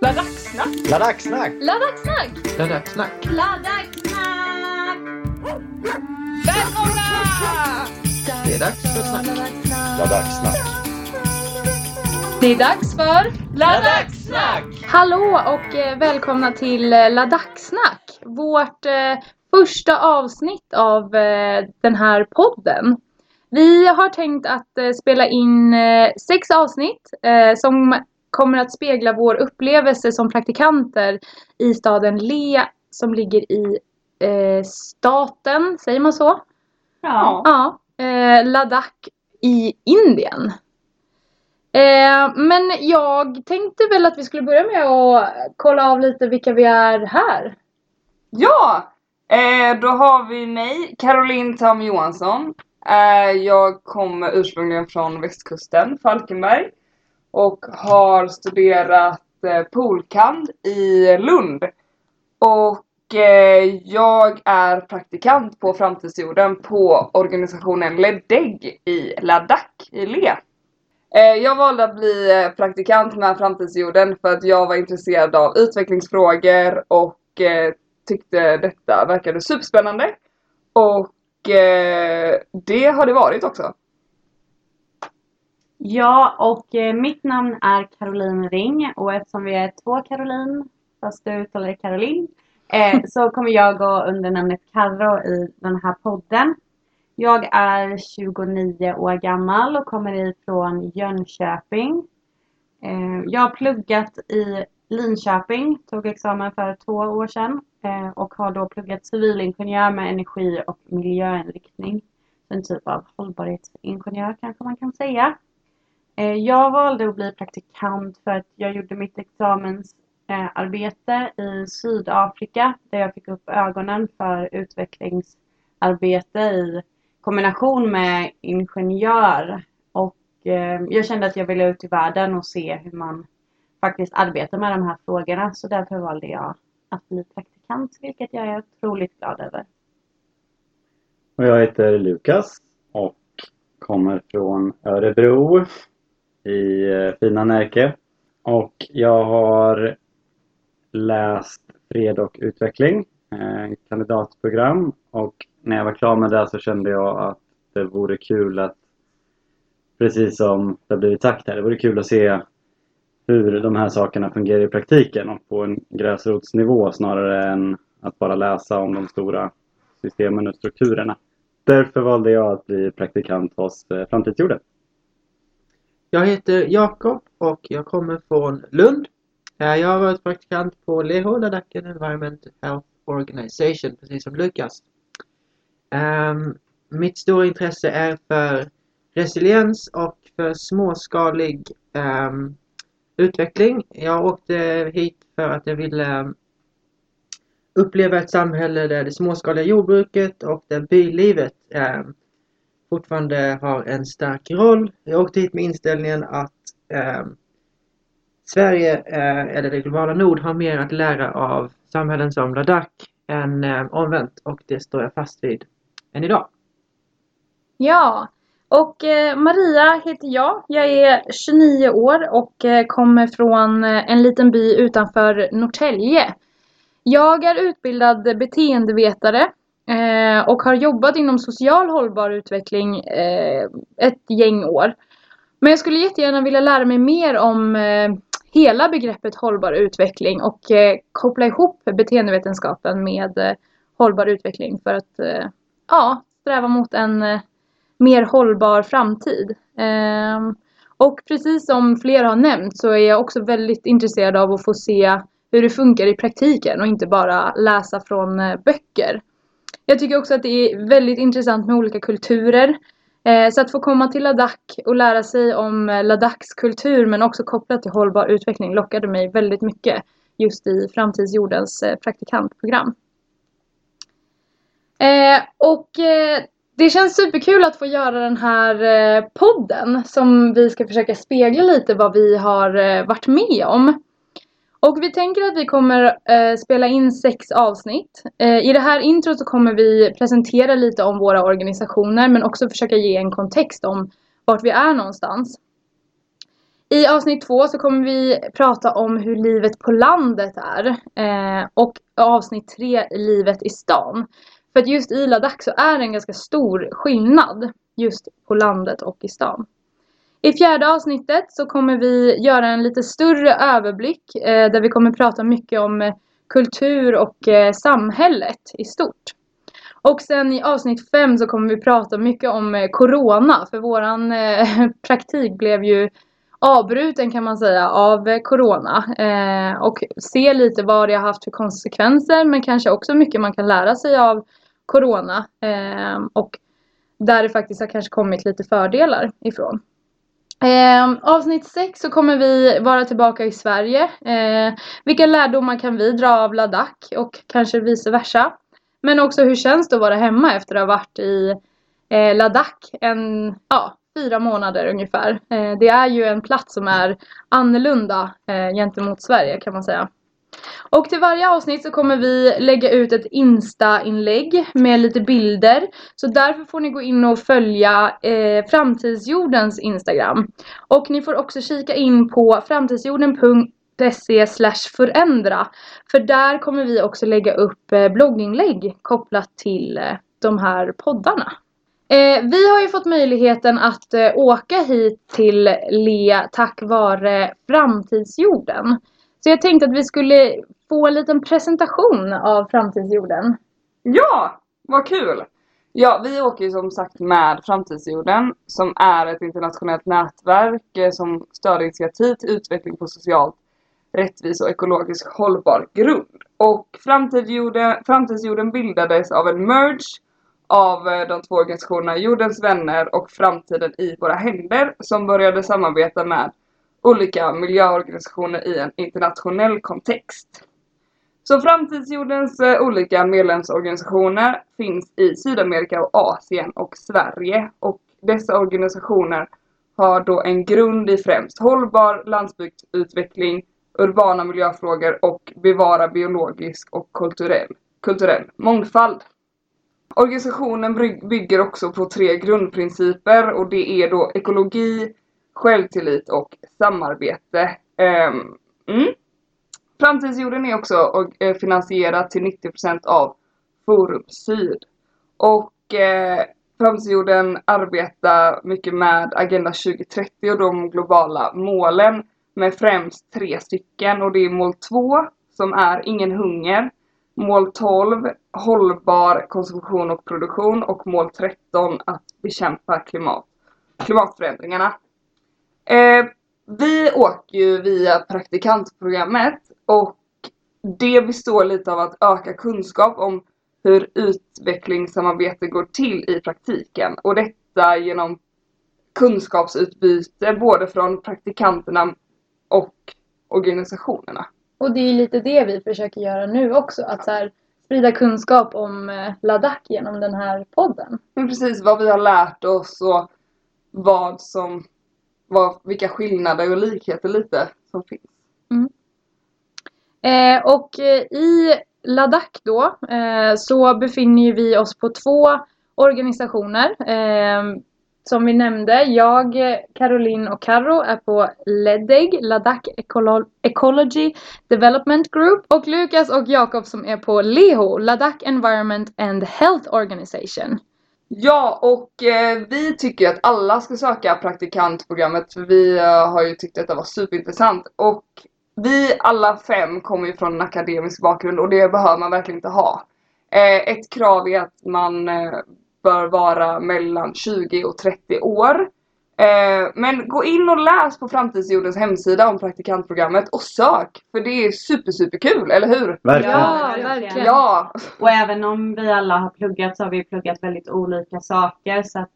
Ladacksnack! Ladacksnack! Ladacksnack! Ladacksnack! Ladacksnack! Välkomna! Det är dags för snack. Ladacksnack! Det är dags för Ladacksnack! Hallå och eh, välkomna till eh, Ladacksnack! Vårt eh, första avsnitt av den här podden. Vi har tänkt att spela in sex avsnitt som kommer att spegla vår upplevelse som praktikanter i staden Le som ligger i eh, staten, säger man så? Ja. Ja, eh, Ladakh i Indien. Eh, men jag tänkte väl att vi skulle börja med att kolla av lite vilka vi är här. Ja! Eh, då har vi mig, Caroline Tam Johansson. Eh, jag kommer ursprungligen från västkusten, Falkenberg. Och har studerat eh, polkand i Lund. Och eh, jag är praktikant på Framtidsjorden på organisationen LEDEG i Ladakh i Le. Eh, jag valde att bli praktikant med Framtidsjorden för att jag var intresserad av utvecklingsfrågor och tyckte detta verkade superspännande. Och det har det varit också. Ja, och eh, mitt namn är Caroline Ring och eftersom vi är två Caroline, fast du uttalar Caroline, eh, så kommer jag gå under namnet Carro i den här podden. Jag är 29 år gammal och kommer ifrån Jönköping. Eh, jag har pluggat i Linköping, tog examen för två år sedan eh, och har då pluggat civilingenjör med energi och miljöinriktning. En typ av hållbarhetsingenjör kanske man kan säga. Eh, jag valde att bli praktikant för att jag gjorde mitt examensarbete i Sydafrika där jag fick upp ögonen för utvecklingsarbete i kombination med ingenjör. Och eh, jag kände att jag ville ut i världen och se hur man faktiskt arbetar med de här frågorna. Så därför valde jag att bli praktikant, vilket jag är otroligt glad över. Och jag heter Lukas och kommer från Örebro i eh, fina Närke. Och jag har läst fred och utveckling, eh, ett kandidatprogram. Och när jag var klar med det så kände jag att det vore kul att, precis som det har blivit sagt här, det vore kul att se hur de här sakerna fungerar i praktiken och på en gräsrotsnivå snarare än att bara läsa om de stora systemen och strukturerna. Därför valde jag att bli praktikant hos eh, Framtidsjorden. Jag heter Jakob och jag kommer från Lund. Eh, jag har varit praktikant på LEHO, Ladakh Environment Health Organization, precis som Lukas. Ehm, mitt stora intresse är för resiliens och för småskalig ehm, utveckling. Jag åkte hit för att jag ville ehm, uppleva ett samhälle där det småskaliga jordbruket och där bylivet fortfarande har en stark roll. Jag åkte hit med inställningen att eh, Sverige, eh, eller det globala nord, har mer att lära av samhällen som Ladakh än eh, omvänt och det står jag fast vid än idag. Ja, och eh, Maria heter jag. Jag är 29 år och eh, kommer från eh, en liten by utanför Norrtälje. Jag är utbildad beteendevetare eh, och har jobbat inom social hållbar utveckling eh, ett gäng år. Men jag skulle jättegärna vilja lära mig mer om eh, hela begreppet hållbar utveckling och eh, koppla ihop beteendevetenskapen med eh, hållbar utveckling för att eh, ja, sträva mot en eh, mer hållbar framtid. Ehm, och precis som flera har nämnt så är jag också väldigt intresserad av att få se hur det funkar i praktiken och inte bara läsa från eh, böcker. Jag tycker också att det är väldigt intressant med olika kulturer. Eh, så att få komma till Ladakh och lära sig om eh, Ladakhs kultur men också kopplat till hållbar utveckling lockade mig väldigt mycket just i Framtidsjordens eh, praktikantprogram. Och det känns superkul att få göra den här podden som vi ska försöka spegla lite vad vi har varit med om. Och vi tänker att vi kommer eh, spela in sex avsnitt. Eh, I det här introt så kommer vi presentera lite om våra organisationer men också försöka ge en kontext om vart vi är någonstans. I avsnitt två så kommer vi prata om hur livet på landet är. Eh, och avsnitt tre, livet i stan. För att just i Ladakh så är det en ganska stor skillnad just på landet och i stan. I fjärde avsnittet så kommer vi göra en lite större överblick eh, där vi kommer prata mycket om eh, kultur och eh, samhället i stort. Och sen i avsnitt fem så kommer vi prata mycket om eh, Corona för våran eh, praktik blev ju avbruten kan man säga av eh, Corona. Eh, och se lite vad det har haft för konsekvenser men kanske också mycket man kan lära sig av Corona. Eh, och där det faktiskt har kanske kommit lite fördelar ifrån. Eh, avsnitt 6 så kommer vi vara tillbaka i Sverige. Eh, vilka lärdomar kan vi dra av Ladakh och kanske vice versa. Men också hur känns det att vara hemma efter att ha varit i eh, Ladakh en, ja, fyra månader ungefär. Eh, det är ju en plats som är annorlunda eh, gentemot Sverige kan man säga. Och till varje avsnitt så kommer vi lägga ut ett Insta-inlägg med lite bilder. Så därför får ni gå in och följa eh, Framtidsjordens Instagram. Och ni får också kika in på framtidsjorden.se förändra. För där kommer vi också lägga upp eh, blogginlägg kopplat till eh, de här poddarna. Eh, vi har ju fått möjligheten att eh, åka hit till Le tack vare Framtidsjorden. Så jag tänkte att vi skulle få en liten presentation av Framtidsjorden. Ja, vad kul! Ja, vi åker ju som sagt med Framtidsjorden som är ett internationellt nätverk eh, som stöder initiativ till utveckling på socialt rättvis och ekologiskt hållbar grund. Och Framtidsjorden, Framtidsjorden bildades av en merge av eh, de två organisationerna Jordens vänner och Framtiden i våra händer som började samarbeta med olika miljöorganisationer i en internationell kontext. Så Framtidsjordens eh, olika medlemsorganisationer finns i Sydamerika och Asien och Sverige och dessa organisationer har då en grund i främst hållbar landsbygdsutveckling, urbana miljöfrågor och bevara biologisk och kulturell, kulturell mångfald. Organisationen bygger också på tre grundprinciper och det är då ekologi, självtillit och samarbete. Ehm, mm. Framtidsjorden är också eh, finansierad till 90% av Forum Syd. Och eh, Framtidsjorden arbetar mycket med Agenda 2030 och de globala målen med främst tre stycken och det är mål 2 som är ingen hunger, mål 12 hållbar konsumtion och produktion och mål 13 att bekämpa klimat, klimatförändringarna. Eh, vi åker ju via praktikantprogrammet och det består lite av att öka kunskap om hur utvecklingssamarbete går till i praktiken och detta genom kunskapsutbyte både från praktikanterna och organisationerna. Och det är lite det vi försöker göra nu också, att så här, sprida kunskap om eh, Ladakh genom den här podden. Men precis vad vi har lärt oss och vad som vad, vilka skillnader och likheter lite som finns. Mm. Eh, och eh, i Ladakh då eh, så befinner vi oss på två organisationer. Eh, som vi nämnde, jag, Caroline och Karo är på LEDEG, Ladakh Ecolo Ecology Development Group. Och Lukas och Jakob som är på LEHO, Ladakh Environment and Health Organization. Ja, och eh, vi tycker att alla ska söka praktikantprogrammet för vi eh, har ju tyckt att det var superintressant. Och vi alla fem kommer ju från en akademisk bakgrund och det behöver man verkligen inte ha. Eh, ett krav är att man eh, bör vara mellan 20 och 30 år. Eh, men gå in och läs på Framtidsjordens hemsida om praktikantprogrammet och sök! För det är super super kul, eller hur? Verkligen. Ja, verkligen. Ja! Och även om vi alla har pluggat så har vi pluggat väldigt olika saker så att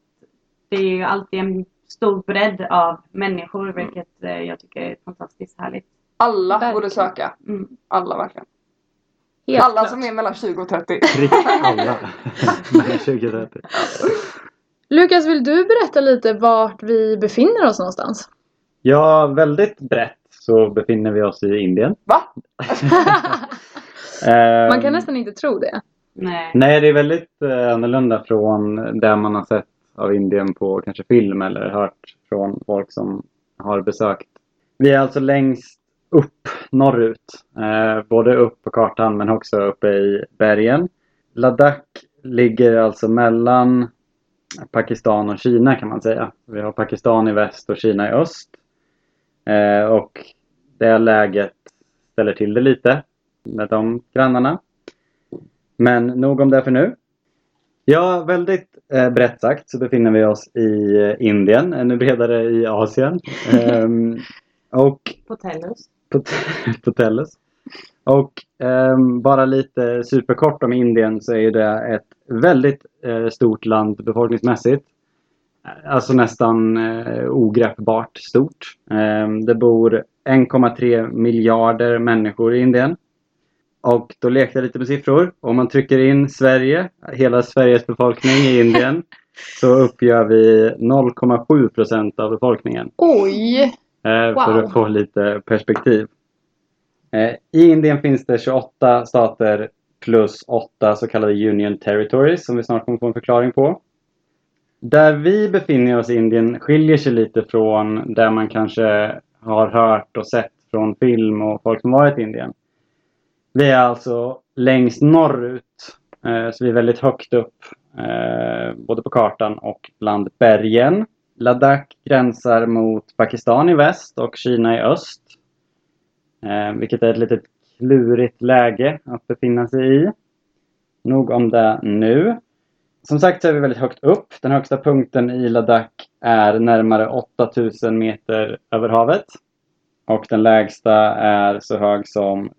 det är ju alltid en stor bredd av människor vilket eh, jag tycker är fantastiskt härligt. Alla Verkligen. borde söka. Mm. Alla verkligen. Helt alla klart. som är mellan 20 och 30. Prick alla. Nej, 2030. Lukas, vill du berätta lite vart vi befinner oss någonstans? Ja, väldigt brett så befinner vi oss i Indien. Va? Ehm, Man kan nästan inte tro det. Nej. Nej, det är väldigt eh, annorlunda från det man har sett av Indien på kanske film eller hört från folk som har besökt Vi är alltså längst upp norrut. Eh, både upp på kartan men också uppe i bergen. Ladakh ligger alltså mellan Pakistan och Kina kan man säga. Vi har Pakistan i väst och Kina i öst. Eh, och det läget ställer till det lite med de grannarna. Men nog om det för nu. Ja, väldigt eh, brett sagt så befinner vi oss i eh, Indien, ännu bredare i Asien. Ehm, och På Tellus. på, på Tellus. Och ehm, bara lite superkort om Indien så är det ett väldigt eh, stort land befolkningsmässigt. Alltså nästan eh, ogreppbart stort. Ehm, det bor 1,3 miljarder människor i Indien. Och då lekte jag lite med siffror. Om man trycker in Sverige, hela Sveriges befolkning i Indien, så uppgör vi 0,7 procent av befolkningen. Oj! Eh, För Wow. att få lite perspektiv. Eh, I Indien finns det 28 stater plus 8 så kallade Union Territories som vi snart kommer få en förklaring på. Där vi befinner oss i Indien skiljer sig lite från där man kanske har hört och sett från film och folk som varit i Indien. Vi är alltså längst norrut. Eh, så vi är väldigt högt upp. Eh, både på kartan och bland bergen. Ladakh gränsar mot Pakistan i väst och Kina i öst. Eh, vilket är ett litet klurigt läge att befinna sig i. Nog om det nu. Som sagt så är vi väldigt högt upp. Den högsta punkten i Ladakh är närmare 8000 meter över havet. Och den lägsta är så hög som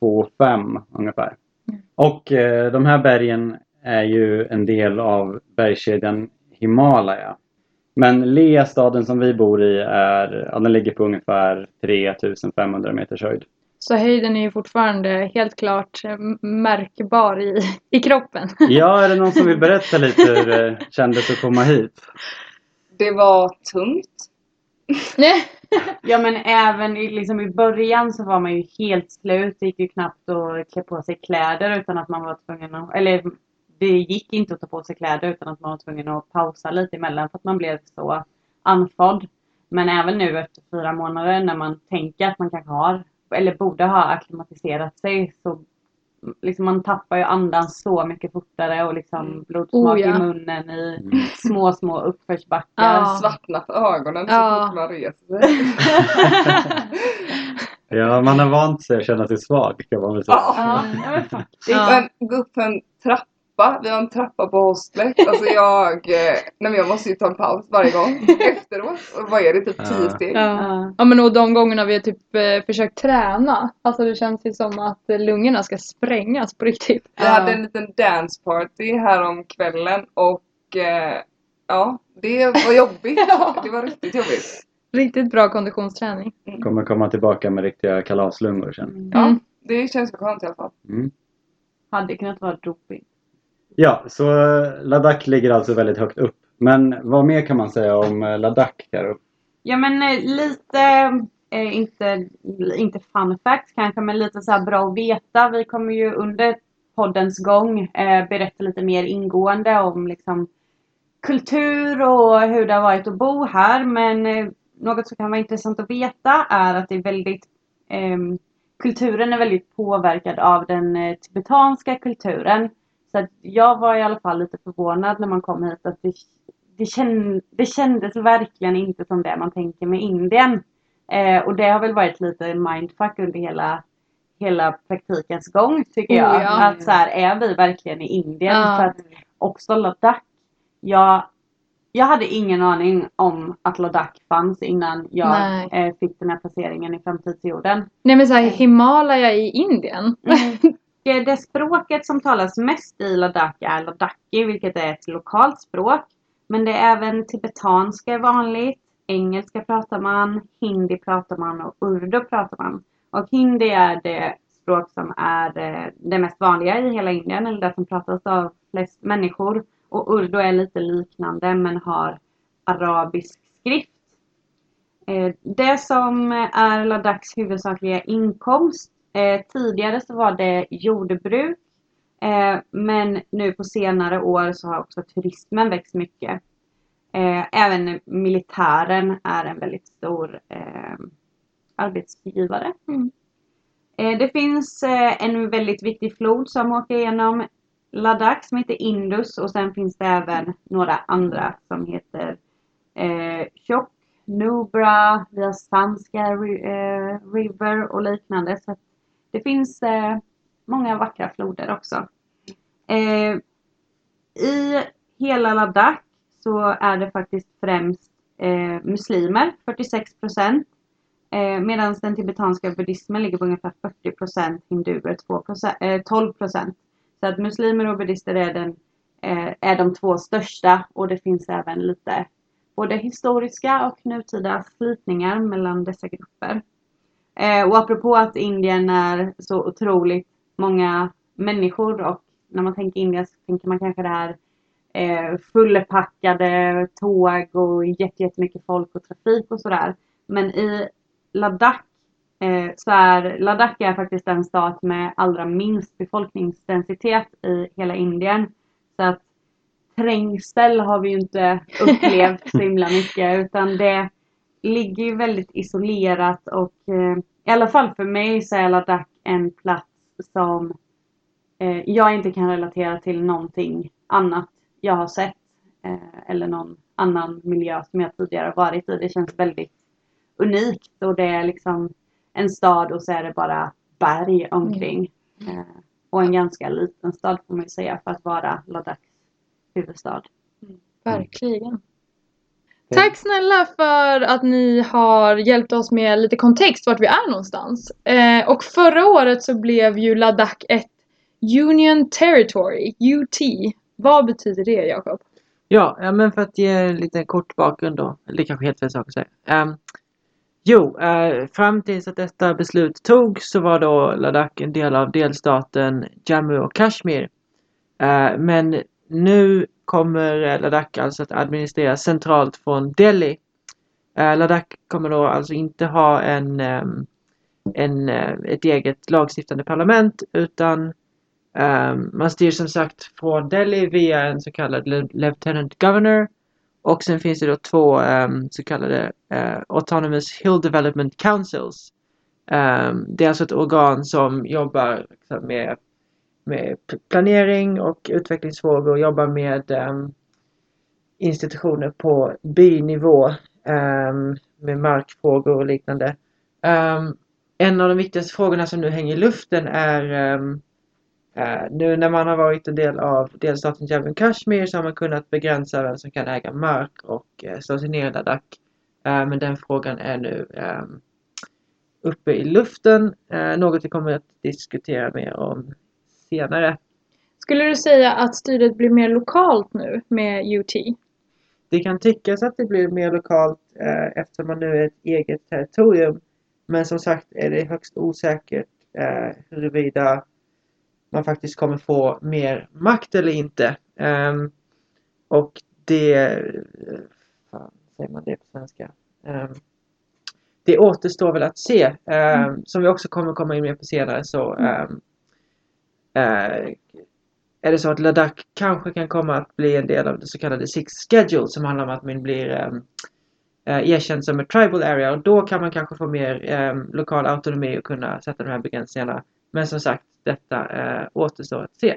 2,5 ungefär. Och eh, de här bergen är ju en del av bergskedjan Himalaya. Men Leh, staden som vi bor i, är, ja, den ligger på ungefär 3500 meters höjd. Så höjden är ju fortfarande helt klart eh, märkbar i, i kroppen. Ja, är det någon som vill berätta lite hur det kändes att komma hit? Det var tungt. Nej. Ja men även i, liksom i början så var man ju helt slut. Det gick ju knappt att klä på sig kläder utan att man var tvungen att, eller det gick inte att ta på sig kläder utan att man var tvungen att pausa lite emellan för att man blev så andfådd. Men även nu efter fyra månader när man tänker att man kanske har eller borde ha akklimatiserat sig så liksom man tappar ju andan så mycket fortare och liksom blodsmak Oh, ja. i munnen i Mm. små små uppförsbackar. Ja. Svartna för ögonen så Ja. fort man reser sig. Ja, man har vant sig att känna sig svag kan man väl säga. Ja. Men faktiskt. Ja. Men gå upp för en trappa. Vi har en trappa på hostlet. Alltså jag, eh, nej men jag måste ju ta en paus varje gång efteråt. Och vad är det? Typ Ja. tio steg? Ja. Ja. ja men och de gångerna vi har typ eh, försökt träna. Alltså det känns ju som att lungorna ska sprängas på riktigt. Vi hade en liten dance party här om kvällen och eh, ja, det var jobbigt. Ja. Det var riktigt jobbigt. Riktigt bra konditionsträning. Kommer komma tillbaka med riktiga kalaslungor sen. Ja, Mm. det känns skönt i alla fall. Mm. Hade kunnat vara doping. Ja, så eh, Ladakh ligger alltså väldigt högt upp. Men vad mer kan man säga om eh, Ladakh, Karo? Ja men eh, lite, inte, inte fun facts kanske, men lite så här bra att veta. Vi kommer ju under poddens gång berätta lite mer ingående om liksom kultur och hur det har varit att bo här. Men något som kan vara intressant att veta är att det är väldigt ehm, Kulturen är väldigt påverkad av den tibetanska kulturen. Så jag var i alla fall lite förvånad när man kom hit att det, det, känd, det kändes verkligen inte som det man tänker med Indien. Eh, och det har väl varit lite mindfuck under hela, hela praktikens gång tycker jag. Oh, ja. Att så här, är vi verkligen i Indien? Ja. För att också Ladakh. Jag, jag hade ingen aning om att Ladakh fanns innan jag eh, fick den här placeringen i framtidsjorden. Nej men såhär Himalaya i Indien. Eh, Eh, det språket som talas mest i Ladakh är ladakhi, vilket är ett lokalt språk. Men det är även tibetanska är vanligt. Engelska pratar man, hindi pratar man och urdu pratar man. Och hindi är det språk som är eh, det mest vanliga i hela Indien, eller det som pratas av flest människor. Och urdu är lite liknande men har arabisk skrift. Eh, det som är Ladaks huvudsakliga inkomst. Eh, tidigare så var det jordbruk. Eh, men nu på senare år så har också turismen växt mycket. Eh, även militären är en väldigt stor eh, arbetsgivare. Mm. Det finns en väldigt viktig flod som åker igenom Ladakh som heter Indus och sen finns det även några andra som heter eh, Chok, Nubra, via Sanska ri- eh, River och liknande. Så det finns eh, många vackra floder också. Eh, I hela Ladakh så är det faktiskt främst eh, muslimer, 46 procent. Eh, Medan den tibetanska buddhismen ligger på ungefär 40 procent, hinduer 2 eh, 12 procent. Så att muslimer och buddhister är, den, eh, är de två största och det finns även lite både historiska och nutida slitningar mellan dessa grupper. Eh, och apropå att Indien är så otroligt många människor och när man tänker Indien så tänker man kanske det här eh, fullpackade tåg och jättemycket folk och trafik och sådär. Men i Ladakh eh, så är Ladakh är faktiskt den stat med allra minst befolkningsdensitet i hela Indien. Så att trängsel har vi ju inte upplevt så himla mycket utan det ligger ju väldigt isolerat och eh, i alla fall för mig så är Ladakh en plats som eh, jag inte kan relatera till någonting annat jag har sett eh, eller någon annan miljö som jag tidigare varit i. Det känns väldigt unikt och det är liksom en stad och så är det bara berg omkring. Eh, och en ganska liten stad får man ju säga för att vara Ladaks huvudstad. Verkligen. Tack snälla för att ni har hjälpt oss med lite kontext vart vi är någonstans. Eh, och förra året så blev ju Ladakh ett Union Territory, UT. Vad betyder det Jakob? Ja, ja, men för att ge en liten kort bakgrund då. Eller kanske helt fel sak att säga. Ehm, jo, eh, fram tills att detta beslut togs så var då Ladakh en del av delstaten Jammu och Kashmir. Eh, men nu kommer eh, Ladakh alltså att administreras centralt från Delhi. Eh, Ladakh kommer då alltså inte ha en, ehm, en, eh, ett eget lagstiftande parlament utan ehm, man styr som sagt från Delhi via en så kallad Lieutenant Governor och sen finns det då två ehm, så kallade Autonomous Hill Development Councils. Det är alltså ett organ som jobbar liksom med, med planering och utvecklingsfrågor och jobbar med ehm, institutioner på bynivå ehm, med markfrågor och liknande. Ehm, en av de viktigaste frågorna som nu hänger i luften är eh, nu när man har varit en del av delstaten Jammu och Kashmir så har man kunnat begränsa vem som kan äga mark och eh, slå sig ner i Ladakh. Eh, men den frågan är nu uppe i luften. Eh, något vi kommer att diskutera mer om senare. Skulle du säga att styret blir mer lokalt nu med UT? Det kan tyckas att det blir mer lokalt eh, eftersom man nu är ett eget territorium. Men som sagt är det högst osäkert eh, huruvida man faktiskt kommer få mer makt eller inte. Ehm, och det... eh, Fan, säger man det på svenska? Ehm, det återstår väl att se. Ehm, Som vi också kommer komma in mer på senare så ehm, eh, är det så att Ladakh kanske kan komma att bli en del av det så kallade Six Schedule som handlar om att man blir um, erkänd som ett tribal area och då kan man kanske få mer um, lokal autonomi och kunna sätta de här begränsningarna. Men som sagt, detta uh, återstår att se.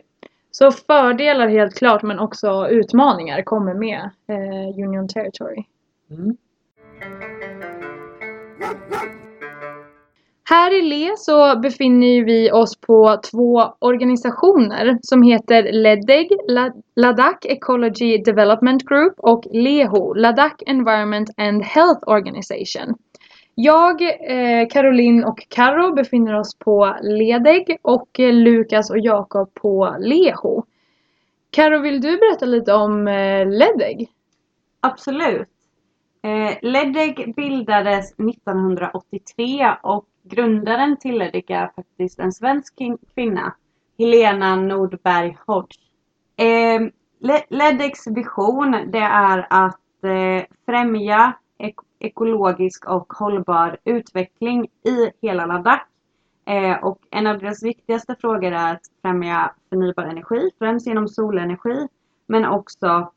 Så fördelar helt klart men också utmaningar kommer med eh, Union Territory. Mm. Här i Le så befinner vi oss på två organisationer som heter LEDEG, Ladakh Ecology Development Group och LEHO, Ladakh Environment and Health Organization. Jag, eh, Caroline och Karo befinner oss på LEDEG och eh, Lukas och Jakob på LEHO. Karo, vill du berätta lite om eh, LEDEG? Absolut. Eh, LEDEG bildades 1983 och grundaren till LEDEG är faktiskt en svensk kvinna, Helena Nordberg Hodge. Eh, Le- vision det är att eh, främja ek- ekologisk och hållbar utveckling i hela Ladakh. Eh, och en av deras viktigaste frågor är att främja förnybar energi, främst genom solenergi, men också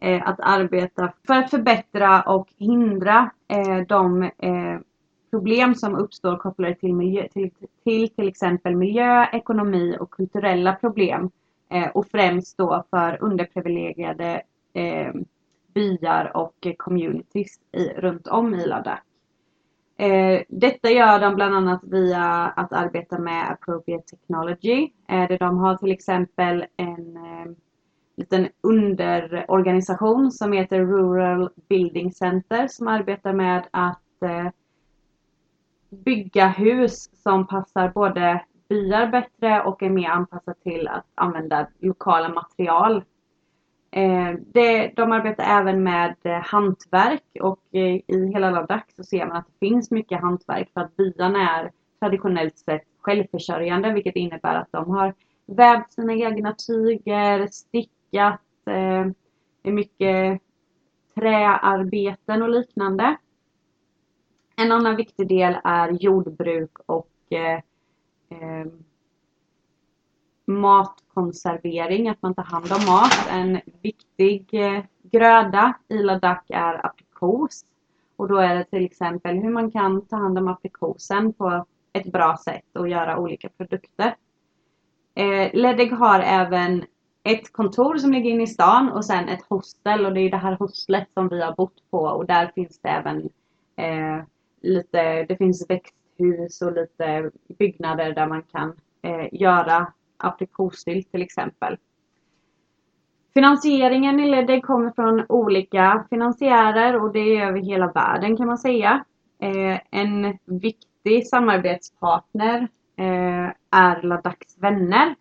eh, att arbeta för att förbättra och hindra eh, de eh, problem som uppstår kopplade till, miljö, till, till till exempel miljö, ekonomi och kulturella problem. Eh, och främst då för underprivilegierade eh, byar och communities i, runt om i Ladakh. Eh, detta gör de bland annat via att arbeta med appropriate technology. Eh, där de har till exempel en eh, liten underorganisation som heter Rural Building Center som arbetar med att eh, bygga hus som passar både byar bättre och är mer anpassat till att använda lokala material. Eh, det, de arbetar även med eh, hantverk och eh, i hela Ladakh så ser man att det finns mycket hantverk för att byarna är traditionellt sett självförsörjande vilket innebär att de har vävt sina egna tyger, stickat, eh, det är mycket träarbeten och liknande. En annan viktig del är jordbruk och eh, eh, matkonservering, att man tar hand om mat. En viktig eh, gröda i Ladakh är aprikos. Och då är det till exempel hur man kan ta hand om aprikosen på ett bra sätt och göra olika produkter. Eh, Ledig har även ett kontor som ligger inne i stan och sen ett hostel och det är det här hostlet som vi har bott på och där finns det även eh, lite, det finns växthus och lite byggnader där man kan eh, göra aprikossylt till exempel. Finansieringen i Ledeg kommer från olika finansiärer och det är över hela världen kan man säga. Eh, en viktig samarbetspartner eh, är Ladaks vänner.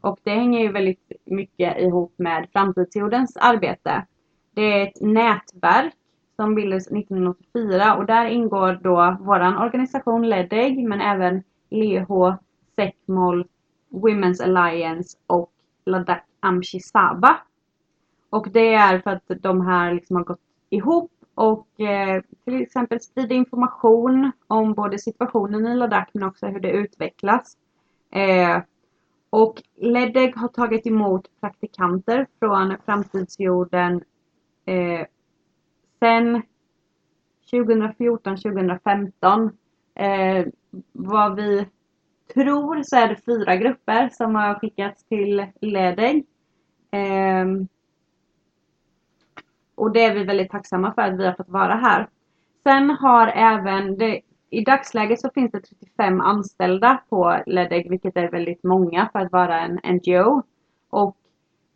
Och det hänger ju väldigt mycket ihop med Framtidsjordens arbete. Det är ett nätverk som bildades 1984 och där ingår då våran organisation Ledeg men även LEH, Secmol, Women's Alliance och Ladakh Amshi Saba. Och det är för att de här liksom har gått ihop och eh, till exempel sprida information om både situationen i Ladakh men också hur det utvecklas. Eh, och Ledeg har tagit emot praktikanter från Framtidsjorden eh, sen 2014-2015. Eh, vad vi tror så är det fyra grupper som har skickats till Ledeg. Eh, och det är vi väldigt tacksamma för att vi har fått vara här. Sen har även, det, i dagsläget så finns det 35 anställda på Ledeg, vilket är väldigt många för att vara en NGO. Och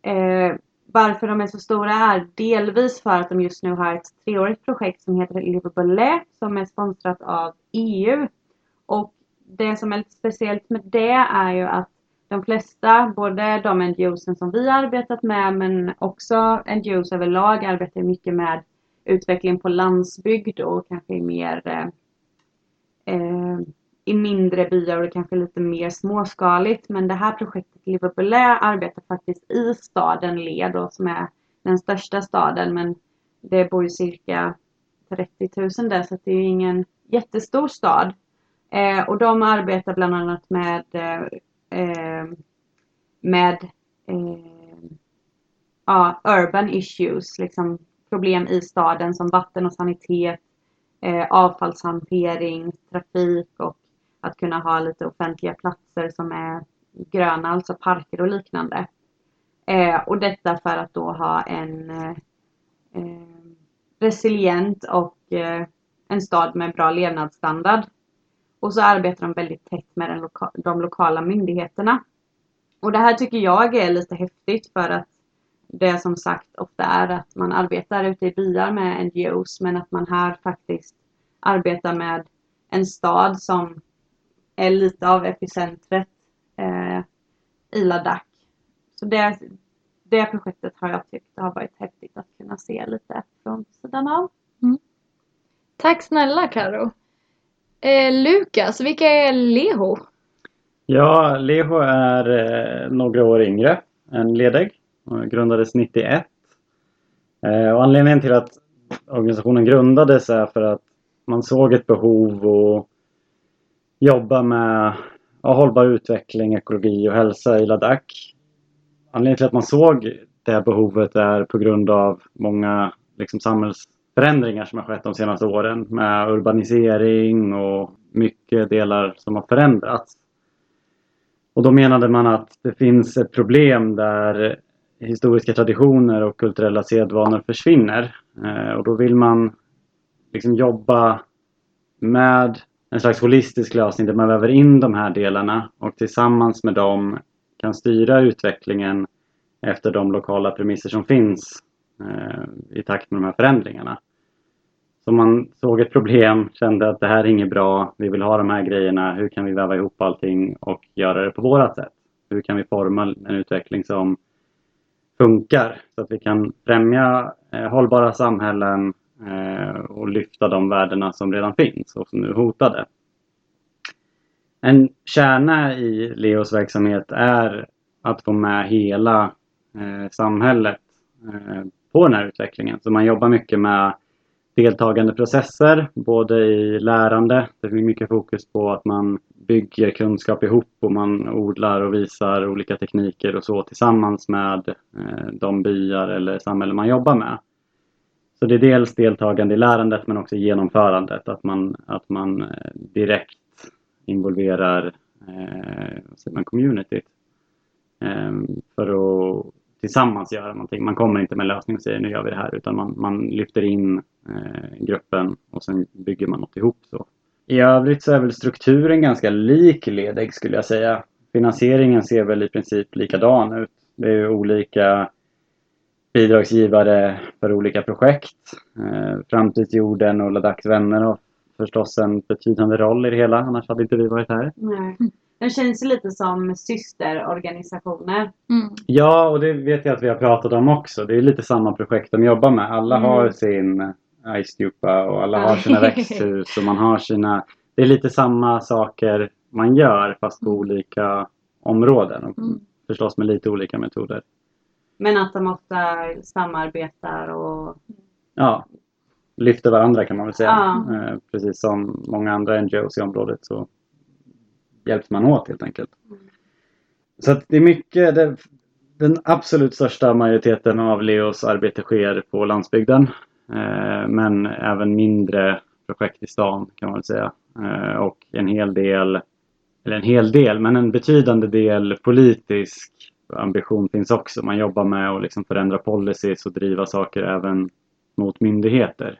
eh, varför de är så stora är delvis för att de just nu har ett treårigt projekt som heter Livable som är sponsrat av EU. Och det som är lite speciellt med det är ju att de flesta, både de NGOs som vi har arbetat med men också NGOs överlag arbetar mycket med utveckling på landsbygd och kanske mer eh, eh, i mindre byar och det kanske är lite mer småskaligt. Men det här projektet Livable arbetar faktiskt i staden Le då, som är den största staden men det bor ju cirka 30 000 där så det är ju ingen jättestor stad. Eh, och de arbetar bland annat med eh, eh, med eh, ja, urban issues, liksom problem i staden som vatten och sanitet, eh, avfallshantering, trafik och att kunna ha lite offentliga platser som är gröna, alltså parker och liknande. Eh, och detta för att då ha en eh, eh, resilient och eh, en stad med bra levnadsstandard. Och så arbetar de väldigt tätt med den loka de lokala myndigheterna. Och det här tycker jag är lite häftigt för att det som sagt ofta är att man arbetar ute i byar med NGOs men att man här faktiskt arbetar med en stad som är lite av epicentret eh, i Ladakh. Så det, det projektet har jag tyckt har varit häftigt att kunna se lite från sidan av. Mm. Tack snälla Karo. Eh, Lukas, vilka är Leho? Ja, Leho är eh, några år yngre än Ledeg. Grundades 91. Eh, och anledningen till att organisationen grundades är för att man såg ett behov och jobba med ja, hållbar utveckling, ekologi och hälsa i Ladakh. Anledningen till att man såg det behovet är på grund av många liksom, samhällsförändringar som har skett de senaste åren med urbanisering och mycket delar som har förändrats. Och då menade man att det finns ett problem där historiska traditioner och kulturella sedvanor försvinner. Eh, och då vill man liksom jobba med en slags holistisk lösning där man väver in de här delarna och tillsammans med dem kan styra utvecklingen efter de lokala premisser som finns eh, i takt med de här förändringarna. Så man såg ett problem, kände att det här är inget bra, vi vill ha de här grejerna, hur kan vi väva ihop allting och göra det på vårat sätt? Hur kan vi forma en utveckling som funkar så att vi kan främja eh, hållbara samhällen Eh, och lyfta de värdena som redan finns och som nu är hotade. En kärna i Leos verksamhet är att få med hela eh, samhället eh, på den här utvecklingen. Så man jobbar mycket med deltagande processer, både i lärande, det finns mycket fokus på att man bygger kunskap ihop och man odlar och visar olika tekniker och så tillsammans med eh, de byar eller samhällen man jobbar med. Så det är dels deltagande i lärandet men också genomförandet, att man, att man eh, direkt involverar eh, man communityt eh, för att tillsammans göra någonting. Man kommer inte med en lösning och säger nu gör vi det här utan man, man lyfter in eh, gruppen och sen bygger man något ihop. Så. I övrigt så är väl strukturen ganska lik Ledeg skulle jag säga. Finansieringen ser väl i princip likadan ut. Det är olika bidragsgivare för olika projekt. Eh, Framtidsjorden och Ladaks vänner har förstås en betydande roll i det hela, annars hade inte vi varit här. Nej. De känns lite som systerorganisationer. Mm. Ja, och det vet jag att vi har pratat om också. Det är lite samma projekt de jobbar med. Alla Mm. har sin iStupa och alla har sina växthus och man har sina... Det är lite samma saker man gör fast på olika områden och Mm. förstås med lite olika metoder. Men att de ofta samarbetar och Ja, lyfter varandra kan man väl säga. Ja. Eh, precis som många andra NGOs i området så hjälps man åt helt enkelt. Så att det är mycket, det, den absolut största majoriteten av Leos arbete sker på landsbygden. Eh, men även mindre projekt i stan kan man väl säga. Eh, och en hel del, eller en hel del, men en betydande del politisk ambition finns också. Man jobbar med att liksom förändra policies och driva saker även mot myndigheter.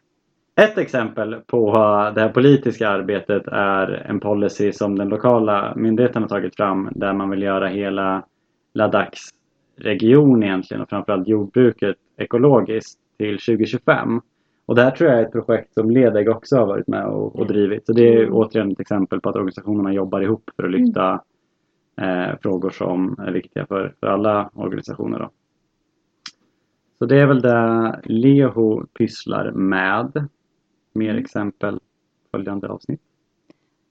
Ett exempel på det här politiska arbetet är en policy som den lokala myndigheten har tagit fram där man vill göra hela Ladaks region egentligen och framförallt jordbruket ekologiskt till 2025. Och det här tror jag är ett projekt som Ledeg också har varit med och, och drivit. Så det är återigen ett exempel på att organisationerna jobbar ihop för att lyfta eh, frågor som är viktiga för, för alla organisationer. Då. Så det är väl det Leho pysslar med. Mer exempel följande avsnitt.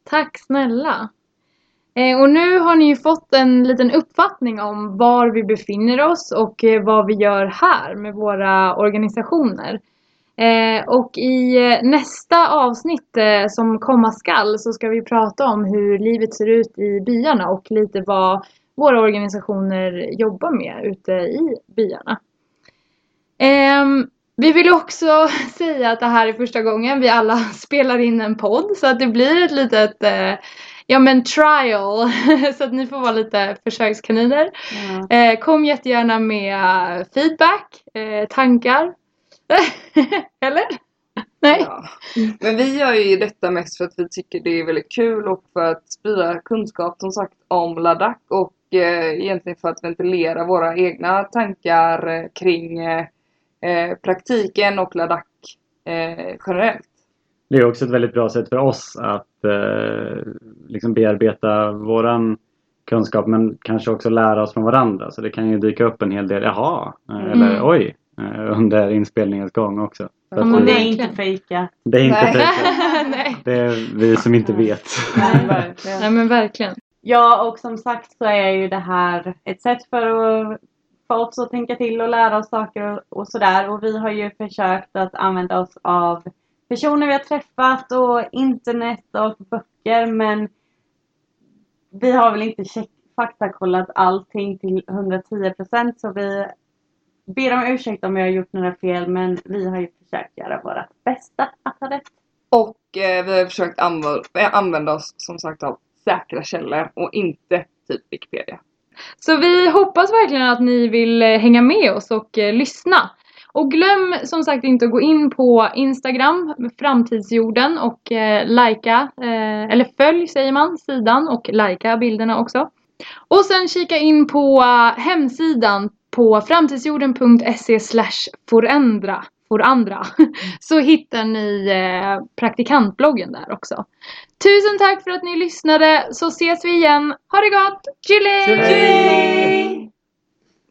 Tack snälla! Eh, och nu har ni ju fått en liten uppfattning om var vi befinner oss och eh, vad vi gör här med våra organisationer. Eh, och i eh, nästa avsnitt eh, som komma skall så ska vi prata om hur livet ser ut i byarna och lite vad våra organisationer jobbar med ute i byarna. Ehm, vi vill också säga att det här är första gången vi alla spelar in en podd så att det blir ett litet ja men trial så att ni får vara lite försökskaniner. ja. Kom jättegärna med feedback, tankar. Eller? Nej? Ja. Men vi gör ju detta mest för att vi tycker det är väldigt kul och för att sprida kunskap som sagt om Ladakh och eh, egentligen för att ventilera våra egna tankar eh, kring eh, eh, praktiken och Ladakh eh, generellt. Det är också ett väldigt bra sätt för oss att eh, liksom bearbeta våran kunskap men kanske också lära oss från varandra. Så det kan ju dyka upp en hel del, jaha, eh, Mm. eller oj, under inspelningens gång också. Så Ja, att men Och det är inte fejkat. det är inte Nej. fejkat. Det är vi som inte vet. Nej. Nej men verkligen. Ja, och som sagt så är ju det här ett sätt för att få oss att tänka till och lära oss saker och, och sådär. Och vi har ju försökt att använda oss av personer vi har träffat och internet och böcker. Men vi har väl inte check, faktakollat allting till 110% så vi ber om ursäkt om jag har gjort några fel men vi har ju försökt göra vårt bästa att ha rätt. Och eh, vi har försökt använda, använda oss som sagt av säkra källor och inte typ Wikipedia. Så vi hoppas verkligen att ni vill eh, hänga med oss och eh, lyssna. Och glöm som sagt inte att gå in på Instagram, Framtidsjorden och eh, likea, eh, eller följ säger man, sidan och likea bilderna också. Och sen kika in på eh, hemsidan på framtidsjorden.se slash forändra, forandra, så hittar ni eh, praktikantbloggen där också. Tusen tack för att ni lyssnade, så ses vi igen. Ha det gott! Tjilling!